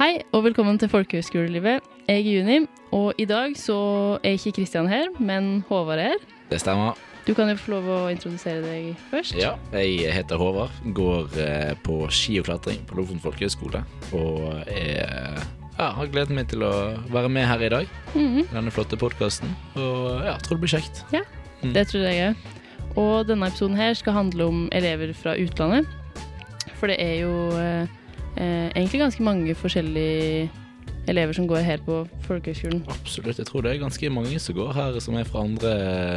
Hei og velkommen til Folkehøgskolelivet. Jeg er Juni, og i dag så er ikke Kristian her, men Håvard er her. Det stemmer. Du kan jo få lov å introdusere deg først. Ja, jeg heter Håvard. Går eh, på ski og klatring på Lofoten folkehøgskole. Og jeg ja, har gledet meg til å være med her i dag. Mhm, Denne flotte podkasten. Og ja, tror det blir kjekt. Mm. det tror jeg òg. Og denne episoden her skal handle om elever fra utlandet. For det er jo eh, egentlig ganske mange forskjellige elever som går her på folkehøgskolen. Absolutt. Jeg tror det er ganske mange som går her som er fra andre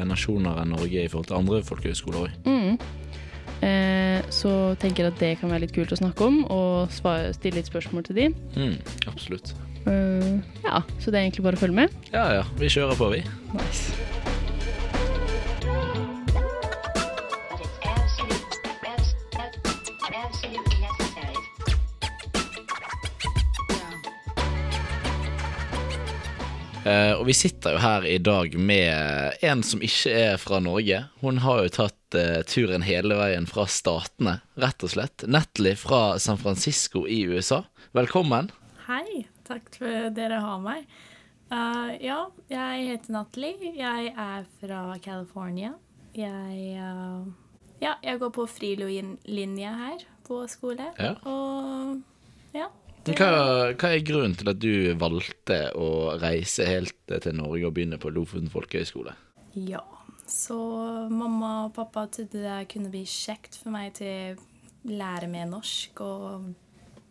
nasjoner enn Norge i forhold til andre folkehøgskoler òg. Mm. Eh, så tenker jeg at det kan være litt kult å snakke om, og svare, stille litt spørsmål til de. Mm, absolutt. Eh, ja, så det er egentlig bare å følge med. Ja ja, vi kjører på, vi. Nice. Eh, og vi sitter jo her i dag med en som ikke er fra Norge. Hun har jo tatt uh, turen hele veien fra Statene, rett og slett. Natalie fra San Francisco i USA. Velkommen. Hei, takk for dere har meg. Uh, ja, jeg heter Natalie. Jeg er fra California. Jeg, ja, jeg går på frilinje her på skole. Ja. Og ja. Hva, hva er grunnen til at du valgte å reise helt til Norge og begynne på Lofoten folkehøgskole? Ja, så mamma og pappa trodde det kunne bli kjekt for meg til å lære mer norsk og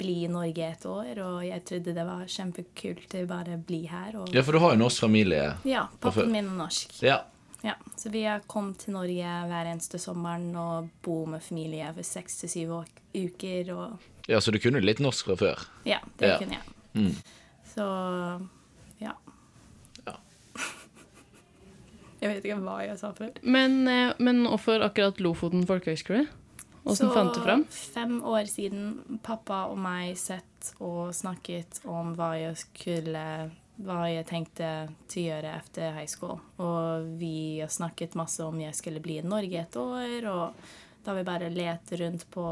bli i Norge et år, og jeg trodde det var kjempekult til bare bli her. Og, Ja, for du har jo norsk familie. ja, pappaen min er norsk. Ja. Ja, så vi har kommet til Norge hver eneste sommeren og bo med familie for seks til syv uker. Og ja, så du kunne litt norsk fra før? ja, det Ja. kunne jeg. Mm. Så ja. Ja. Jeg vet ikke hva jeg sa før. Men, eh, men hvorfor akkurat Lofoten folkehøgskole? Åssen fant du fram? fem år siden pappa og meg sett og snakket om hva jeg skulle hva jeg tenkte til å gjøre etter high school. Og vi har snakket masse om jeg skulle bli i Norge et år, og da vi bare lette rundt på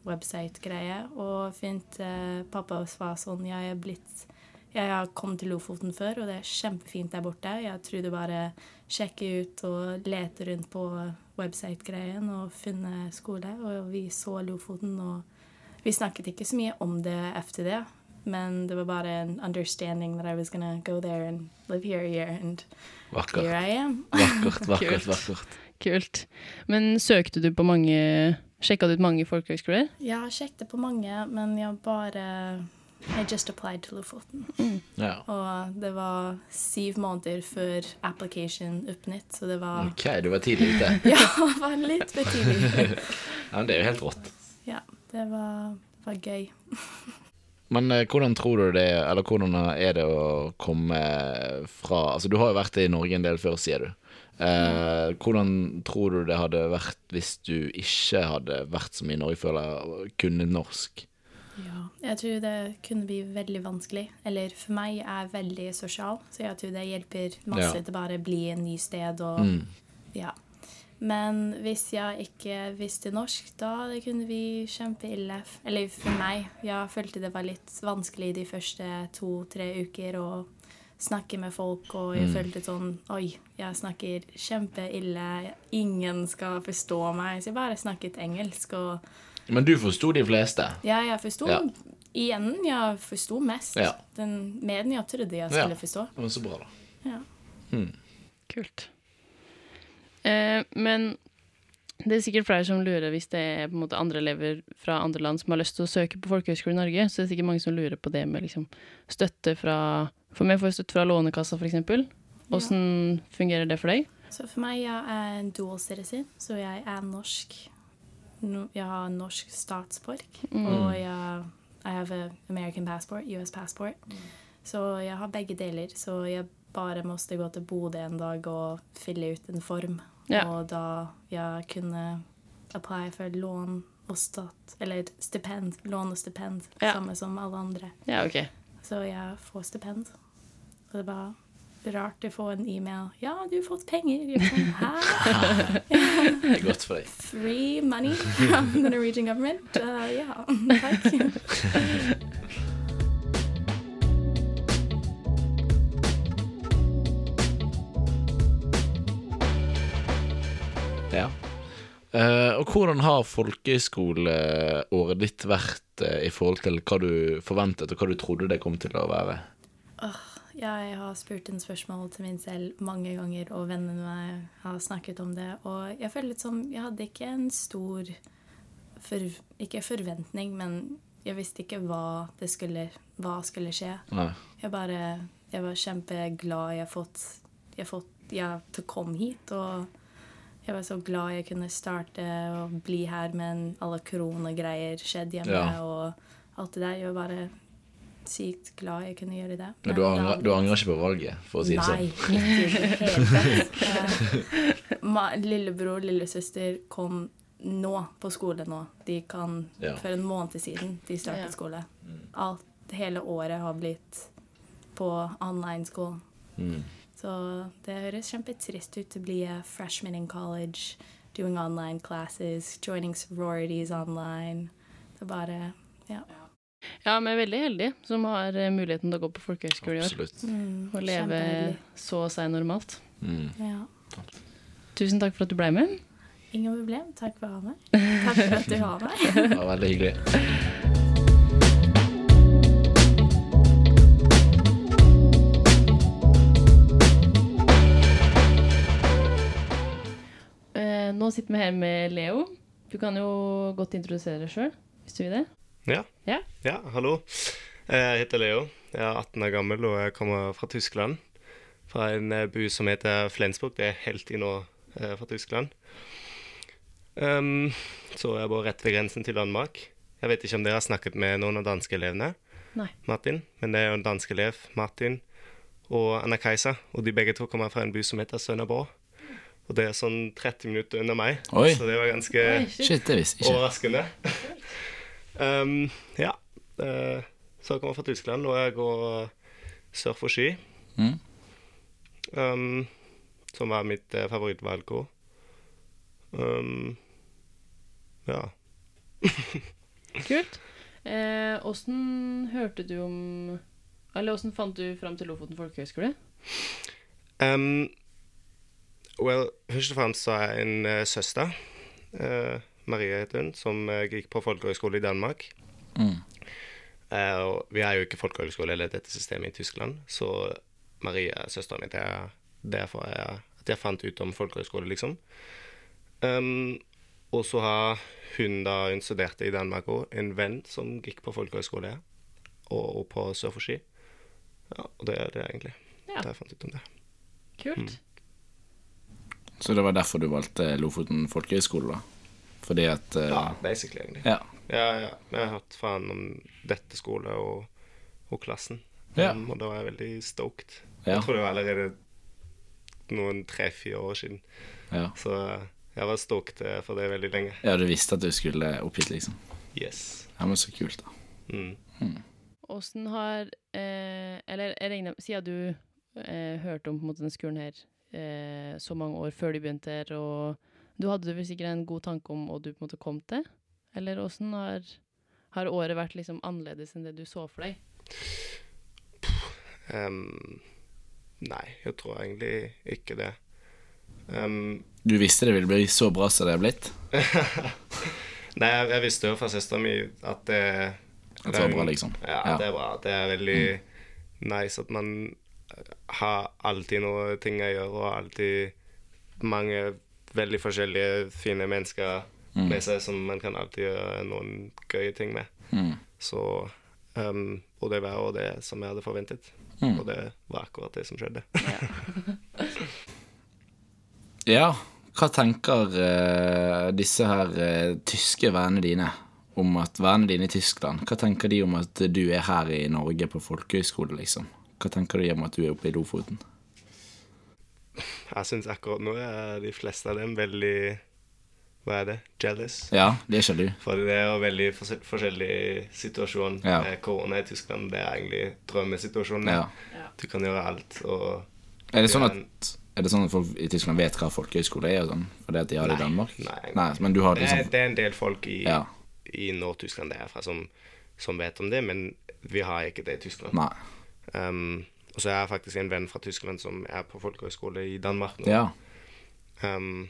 folkeskole-website-greie, og fint eh, pappa var sånn Jeg er blitt jeg har kommet til Lofoten før, og det er kjempefint der borte. Jeg tror du bare sjekker ut og leter rundt på website-greien og finne skole. Og vi så Lofoten, og vi snakket ikke så mye om det etter det. Men det var bare en understanding that I was gonna go there and live here a year, and here I am. Vakkert, vakkert, vakkert. Kult. Men søkte du på mange Sjekka du ut mange folkehøgskoler? Jeg har sjekket på mange, men jeg bare I just applied to Lofoten. Ja. Og det var syv måneder før application oppnytt, så det var Ok, du var tidlig ute. Ja, var litt for tidlig. Ja, men det er jo helt rått. Ja, det var, var gøy. Men eh, hvordan tror du det Eller hvordan er det å komme fra Altså, du har jo vært i Norge en del før, sier du. Eh, hvordan tror du det hadde vært hvis du ikke hadde vært så mye før eller kunne norsk? Ja, jeg tror det kunne bli veldig vanskelig. Eller for meg er jeg veldig sosial, så jeg tror det hjelper masse Ja. til bare å bli en ny sted og Mm. ja. Men hvis jeg ikke visste norsk, da det kunne bli kjempeille. Eller for meg. Jeg følte det var litt vanskelig de første to-tre uker å snakke med folk, og jeg Mm. følte sånn Oi, jeg snakker kjempeille. Ingen skal forstå meg. Så jeg bare snakket engelsk, og Men du forsto de fleste? ja, jeg forsto Ja. igjen. Jeg forsto mest. Ja. Den mer jeg trodde jeg Ja. skulle forstå. Det var så bra, da. Ja. Kult. Eh, men det er sikkert flere som lurer hvis det er på en måte andre elever fra andre land som har lyst til å søke på folkehøyskole i Norge. Så det er sikkert mange som lurer på det med liksom, støtte fra For meg får jeg støtte fra Lånekassa, f.eks. Åssen fungerer det for deg? Så for meg jeg er en dual citizen, så jeg er norsk. No, jeg har norsk statsborg, og jeg I have a American passport, US passport. Så jeg har begge deler, så jeg bare måtte gå til Bodø en dag og fylle ut en form. Ja. Og da jeg kunne apply for lån og stat, eller stipend, lån og stipend, Ja. samme som alle andre. Ja, OK. Så jeg får stipend. Og det er bare rart å få en e-mail. 'Ja, du har fått penger.' Jeg er sånn, Hæ? Det er godt for deg. Free money from the Norwegian government? Uh, ja, takk. hvordan har folkehøyskoleåret ditt vært eh, i forhold til hva du forventet, og hva du trodde det kom til å være? Jeg har spurt en spørsmål til min selv mange ganger, og vennene mine har snakket om det. Og jeg føler litt som Jeg hadde ikke en stor for, Ikke forventning, men jeg visste ikke hva det skulle Hva skulle skje. Nei. Jeg bare Jeg var kjempeglad jeg har fått Jeg fått Jeg kom hit, og jeg var så glad jeg kunne starte og bli her, men alle koronagreier skjedde hjemme, Ja. og alt det der. Jeg var bare sykt glad jeg kunne gjøre det. Men du angrer, hadde- du angrer ikke på valget, for å si det Nei, sånn? ikke i det hele tatt. Eh, ma- Lillebror lillesøster kom nå på skole nå. De kan Ja. For en måned siden de startet Ja. skole. Alt, hele året har blitt på online skole. Mm. Så det høres kjempetrist ut å bli a freshman in college, doing online classes, joining sororities online. Det er bare Ja. Ja, vi er veldig heldige som har eh, muligheten til å gå på folkehøyskole i år. Mm, Og leve så å si normalt. Mm. Ja. Tusen takk for at du ble med. Ingen problem. Takk for å ha meg. Takk for at du har meg. Det var veldig hyggelig. Nå sitter vi her med Leo. Du kan jo godt introdusere deg sjøl, hvis du vil det. Ja. Ja. ja, hallo. Jeg heter Leo. Jeg er 18 år gammel og jeg kommer fra Tyskland. Fra en eh, by som heter Flensburg. Det er helt i nord eh, fra Tyskland. Um, så jeg bor rett ved grensen til Danmark. Jeg vet ikke om dere har snakket med noen av danske elevene, Martin, men det er jo en dansk elev, Martin, og Anna-Kajsa. Og de begge to kommer fra en by som heter Sønderborg. Og det er sånn 30 minutter under meg, Oi. så det var ganske Oi, shit. Shit. Overraskende. um, ja. Uh, så jeg kommer fra Tyskland, og jeg går surf og ski. Mm. Um, som var mitt uh, favorittvalg òg. Um, ja. Kult. Eh, hørte du om Eller åssen fant du fram til Lofoten folkehøgskole? Um, well, først og fremst så er jeg en eh, søster, uh, Marie heter hun, som eh, gikk på folkehøyskole i Danmark. Mm. Uh, og vi er jo ikke folkehøyskole eller dette systemet i Tyskland, så Marie er søsteren min. Det er derfor jeg, at jeg fant ut om folkehøyskole, liksom. Um, og så har hun da hun studerte i Danmark òg, en venn som gikk på folkehøyskole og, og på surf og ski. Ja, og det er det egentlig. Ja. Da jeg fant ut om det. Kult. Så det var derfor du valgte Lofoten folkehøgskole, da? Fordi at uh, Ja, basically, egentlig. ja. Ja, ja. Jeg har hørt faen om dette skole og, og klassen, Ja. um, og da var jeg veldig stoked. Ja. Jeg tror det var allerede noen tre-fire år siden, ja. så jeg var stoked eh, for det veldig lenge. Ja, du visste at du skulle opp hit, liksom. Yes. Ja, men så kult, da. Mm. Åssen har eh, Eller jeg regner siden du eh, hørte om på en måte, denne skolen her eh, så mange år før de begynte her, og du hadde vel sikkert en god tanke om hva du på en måte kom til? Eller åssen har, har året vært liksom annerledes enn det du så for deg? Um, nei, jeg tror egentlig ikke det. Um, Du visste det ville bli så bra som det er blitt? nei, jeg, jeg visste jo fra søstera mi at det At det var bra, liksom? Ja, Ja. det er bra. Det er veldig nice at man har alltid noe ting jeg gjør, og alltid mange veldig forskjellige fine mennesker med seg som man kan alltid gjøre noen gøye ting med. Mm. Så um, Og det var jo det som jeg hadde forventet. Mm. Og det var akkurat det som skjedde. Ja, hva tenker uh, disse her uh, tyske vennene dine om at vennene dine i Tyskland Hva tenker de om at du er her i Norge på folkehøyskole, liksom? Hva tenker du om at du er oppe i Lofoten? Jeg syns akkurat nå er de fleste av dem veldig Hva er det? Jealous. Ja, det er sjalu. For det er jo veldig fors- forskjellig situasjon. Ja. Korona i Tyskland det er egentlig drømmesituasjonen. Ja. Du kan gjøre alt, og Er det sånn at er det sånn at folk i Tyskland vet hva folkehøyskole er? og sånn? Fordi at de har det i Nei, Danmark? nei. men du har det, er, liksom det er en del folk i, Ja. i Nord-Tyskland derfra som, som vet om det, men vi har ikke det i Tyskland. Nei. Um, og så er jeg faktisk en venn fra Tyskland som er på folkehøyskole i Danmark nå. Ja. Um,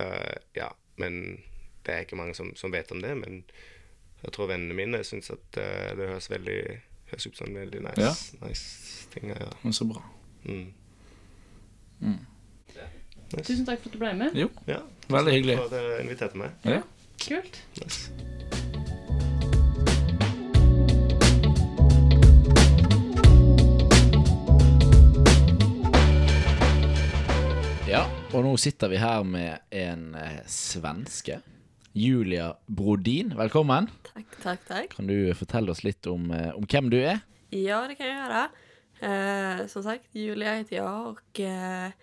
uh, ja. men det er ikke mange som, som vet om det. Men jeg tror vennene mine syns at uh, det høres veldig høres ut som veldig nice, Ja. nice ting. Ja. Men så bra. Mm. Tusen takk for at du ble med. Jo, ja. veldig hyggelig. Takk For at dere inviterte meg. Ja. Kult. Nice. Og nå sitter vi her med en eh, svenske. Julia Brodin, velkommen. Takk, takk, takk. Kan du fortelle oss litt om, eh, om hvem du er? Ja, det kan jeg gjøre. Eh, som sagt, Julia heter jeg og eh,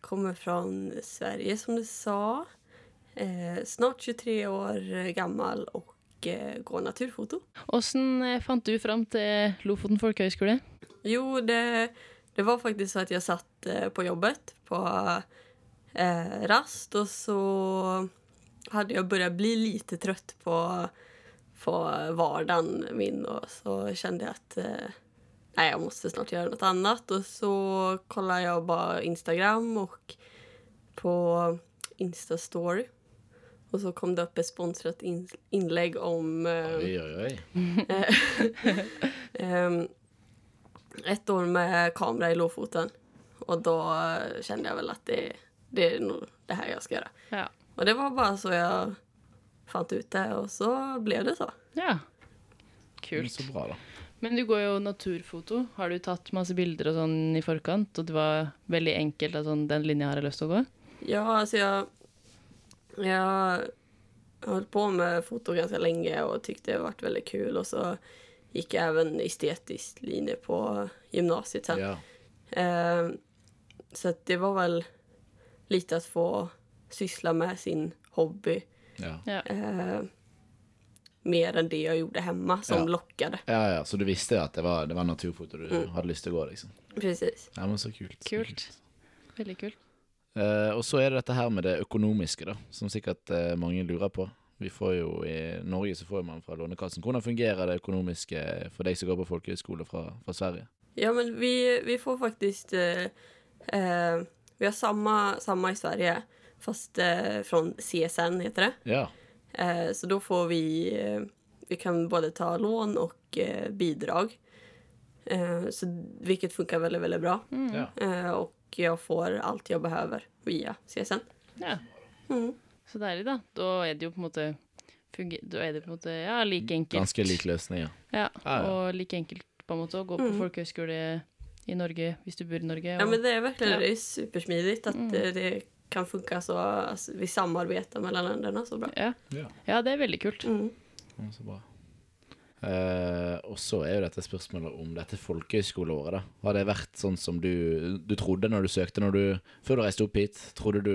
kommer fra Sverige som du sa. Eh, snart 23 år gammel og eh, går naturfoto. Åssen eh, fant du fram til Lofoten folkehøgskole? Jo, det, det var faktisk så at jeg satt eh, på jobbet på eh, rast och så hade jag börjat bli lite trött på, på vardagen min och så kände jag att eh, nej, jag måste snart göra något annat och så kollade jag bara Instagram och på Instastory och så kom det upp ett sponsrat in, inlägg om eh, Oi, oi, oi. Ehm, ett år med kamera i Lofoten. Och då kjente kände jag väl att det, det är nog det här jag ska göra. Ja. Och det var bara så jag fant ut det och så blev det så. ja. Kult. Så bra. Men du går jo naturfoto. Har du tatt masse bilder og sånn i forkant? Og det var veldig enkelt at sånn, den linja har jeg lyst til å gå? Ja, altså jeg Jeg har holdt på med foto ganske lenge og tyckte det ble veldig kul Og så gikk jeg även estetisk linje på gymnasiet sen. Ja. Eh, så det var väl lite att få syssla med sin hobby Ja. Ja. eh, mer enn det jeg gjorde hjemme, som Ja. lockade. ja, ja. Så du visste at det var, det var naturfoto du hadde lyst til å gå, liksom? Precis. Ja, men så kult. Kult. Veldig kult. Eh, og så er det dette her med det økonomiske, da, som sikkert eh, mange lurer på. Vi får jo I Norge så får man fra Lånekassen. Hvordan fungerer det økonomiske for deg som går på folkehøyskole fra, fra Sverige? Ja, men vi, vi får faktisk Eh, eh, vi har samma, samma i Sverige, fast eh, från CSN heter det. Ja. Eh, så då får vi... Eh, vi kan både ta lån och eh, bidrag. Eh, så, vilket funkar väldigt, väldigt bra. ja. Eh, och jag får allt jag behöver via CSN. Ja. Mm. Så deilig, da. Da er det jo på en måte Da er det på en måte ja, like enkelt. Ganske lik løsning, Ja, ja. og like enkelt på en måte å gå på Mm. folkehøyskole i Norge hvis du bor i Norge. Ja, men det är verkligen Ja. det At supersmidigt att eh, det kan funka så. Alltså, vi samarbetar mellan länderna så bra. ja. ja. ja, det er veldig kult. Mm. Ja, Så bra. Uh, og så er jo dette spørsmålet om dette folkehøyskoleåret. da. Har det vært sånn som du, du trodde når du søkte når du, før du reiste opp hit? Trodde du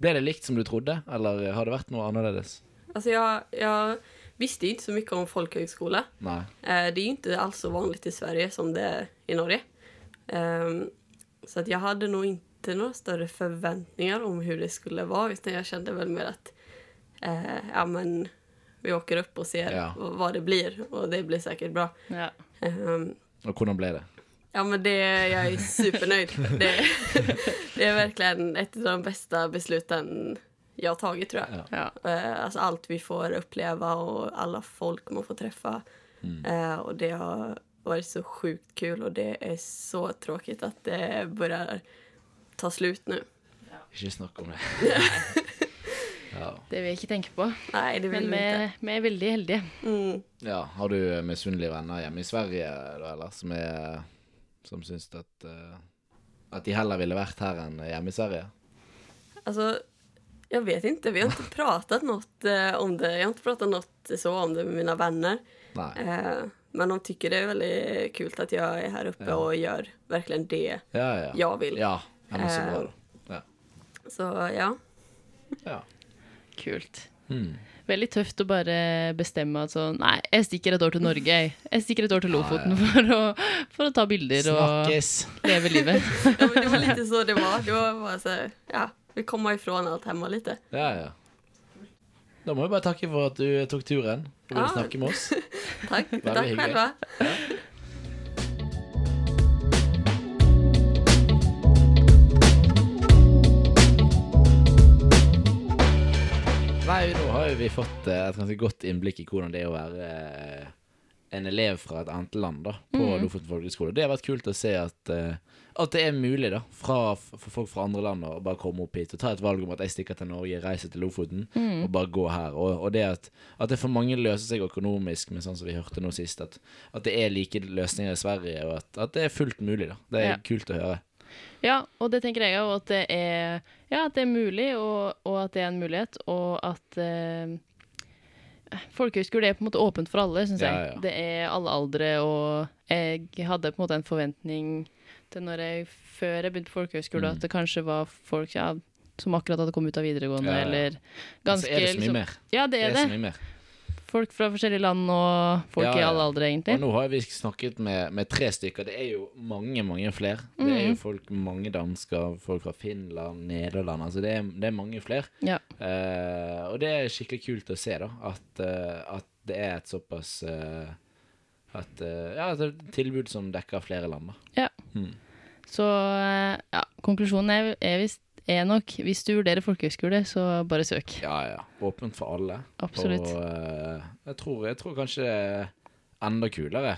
Ble det likt som du trodde, eller har det vært noe annerledes? Alltså jag, jag visste ju inte så mycket om folkhögskola. Nei. Eh, det är ju inte alls så vanligt i Sverige som det är i Norge. Ehm, så att jag hade nog inte några större förväntningar om hur det skulle vara utan jag kände väl mer att eh, ja, men vi åker upp och ser Ja. vad det blir och det blir säkert bra. Ja. Um, Og hvordan blev det? Ja, men det, jag är supernöjd. Det, det är verkligen ett av de bästa besluten jag har tagit, tror jag. Ja. ja. Eh, Alltså allt vi får uppleva och alla folk man får träffa. Eh, Och det har varit så sjukt kul och det är så tråkigt att det börjar ta slut nu. Ikke snakk om det. ja. Det vil jeg ikke tenke på. Nej, det vill Men vi ikke. inte. vi er veldig heldige. Mm. ja. Har du misunnelige venner hjemme i Sverige, da, eller? Som, er, som syns at uh, At de heller ville vært her enn hjemme i Sverige? Alltså, jag vet inte. Vi har inte pratat något eh, om det. Jag har inte pratat något så om det med mina vänner. Eh, Men de tycker det är väldigt kul att jag är här uppe Ja. och gör verkligen det Ja, ja. jag vill. Ja, ja men så bra, Eh. Ja. Så ja. ja. Kult. Mm. Veldig tøft å bare bestemme at sånn Nei, jeg stikker et år til Norge, jeg. Jeg stikker et år til Lofoten For, å, for å ta bilder Snakkes! og leve livet. ja men det var litt så det var. Det var bare så ja, vi kommer ifrån det hemma lite. Ja, ja. Da må vi bare takke for at du tok turen og ville Ja. snakke med oss. Takk. Takk hyggligt. själva. Nei, nå har jo vi fått eh, et ganske godt innblikk i hvordan det er å være eh, en elev fra et annet land da, på Mm. Lofoten folkehøgskole. Det har vært kult å se at, uh, at det er mulig da, fra, for folk fra andre land å bare komme opp hit og ta et valg om at jeg stikker til Norge, reiser til Lofoten Mm. og bare gå her. Og, og det at, at det for mange løser seg økonomisk, med sånn som vi hørte nå sist, at, at det er like løsninger i Sverige, og at, at det er fullt mulig. da. Det er Ja. kult å høre. Ja, og det tenker jeg òg, at det er Ja, at det er mulig, og, og at det er en mulighet, og at eh, Folkehøyskole er på en måte åpent for alle, syns jeg. ja. Det er alle aldre, og jeg hadde på en måte en forventning til når jeg før jeg begynte på folkehøyskole, Mm. at det kanskje var folk ja, som akkurat hadde kommet ut av videregående, eller ganske er det så mye liksom, mer. Ja, det er det. Er det. Folk fra forskjellige land og folk i alle aldre, egentlig. Og nå har vi snakket med, med tre stykker. Det er jo mange, mange flere. Det er jo Mhm. folk, mange dansker, folk fra Finland, Nederland. Altså det er, det er mange flere. Ja. Eh, og det er skikkelig kult å se, da. At, eh, at det er et såpass eh, at, Ja, et tilbud som dekker flere land, da. Så eh, ja, konklusjonen er, er, er nok hvis du vurderer folkehøyskole, så bare søk. Ja, ja. Åpent for alle. Absolutt. Og uh, jeg, tror, jeg tror kanskje det er enda kulere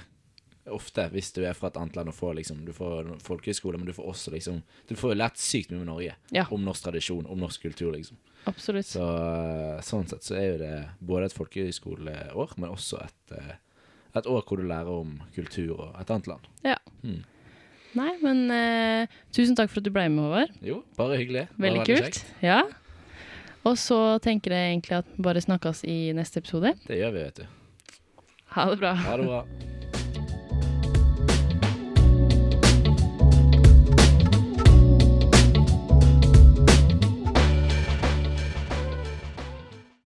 ofte hvis du er fra et annet land og får liksom Du får folkehøyskole, men du får også liksom Du får jo lært sykt mye med Norge. Ja. Om norsk tradisjon, om norsk kultur, liksom. Absolutt. Så eh, sånn sett så er jo det både et folkehøyskoleår, men også et, eh, et år hvor du lærer om kultur og et annet land. Ja. Hmm. Nei, men uh, tusen takk for at du ble med, Håvard. Jo, bare hyggelig. Veldig veldig kult. Ja. Og så tenker jeg egentlig at vi bare snakkes i neste episode. Det gjør vi, vet du. Ha det bra. Ha det bra.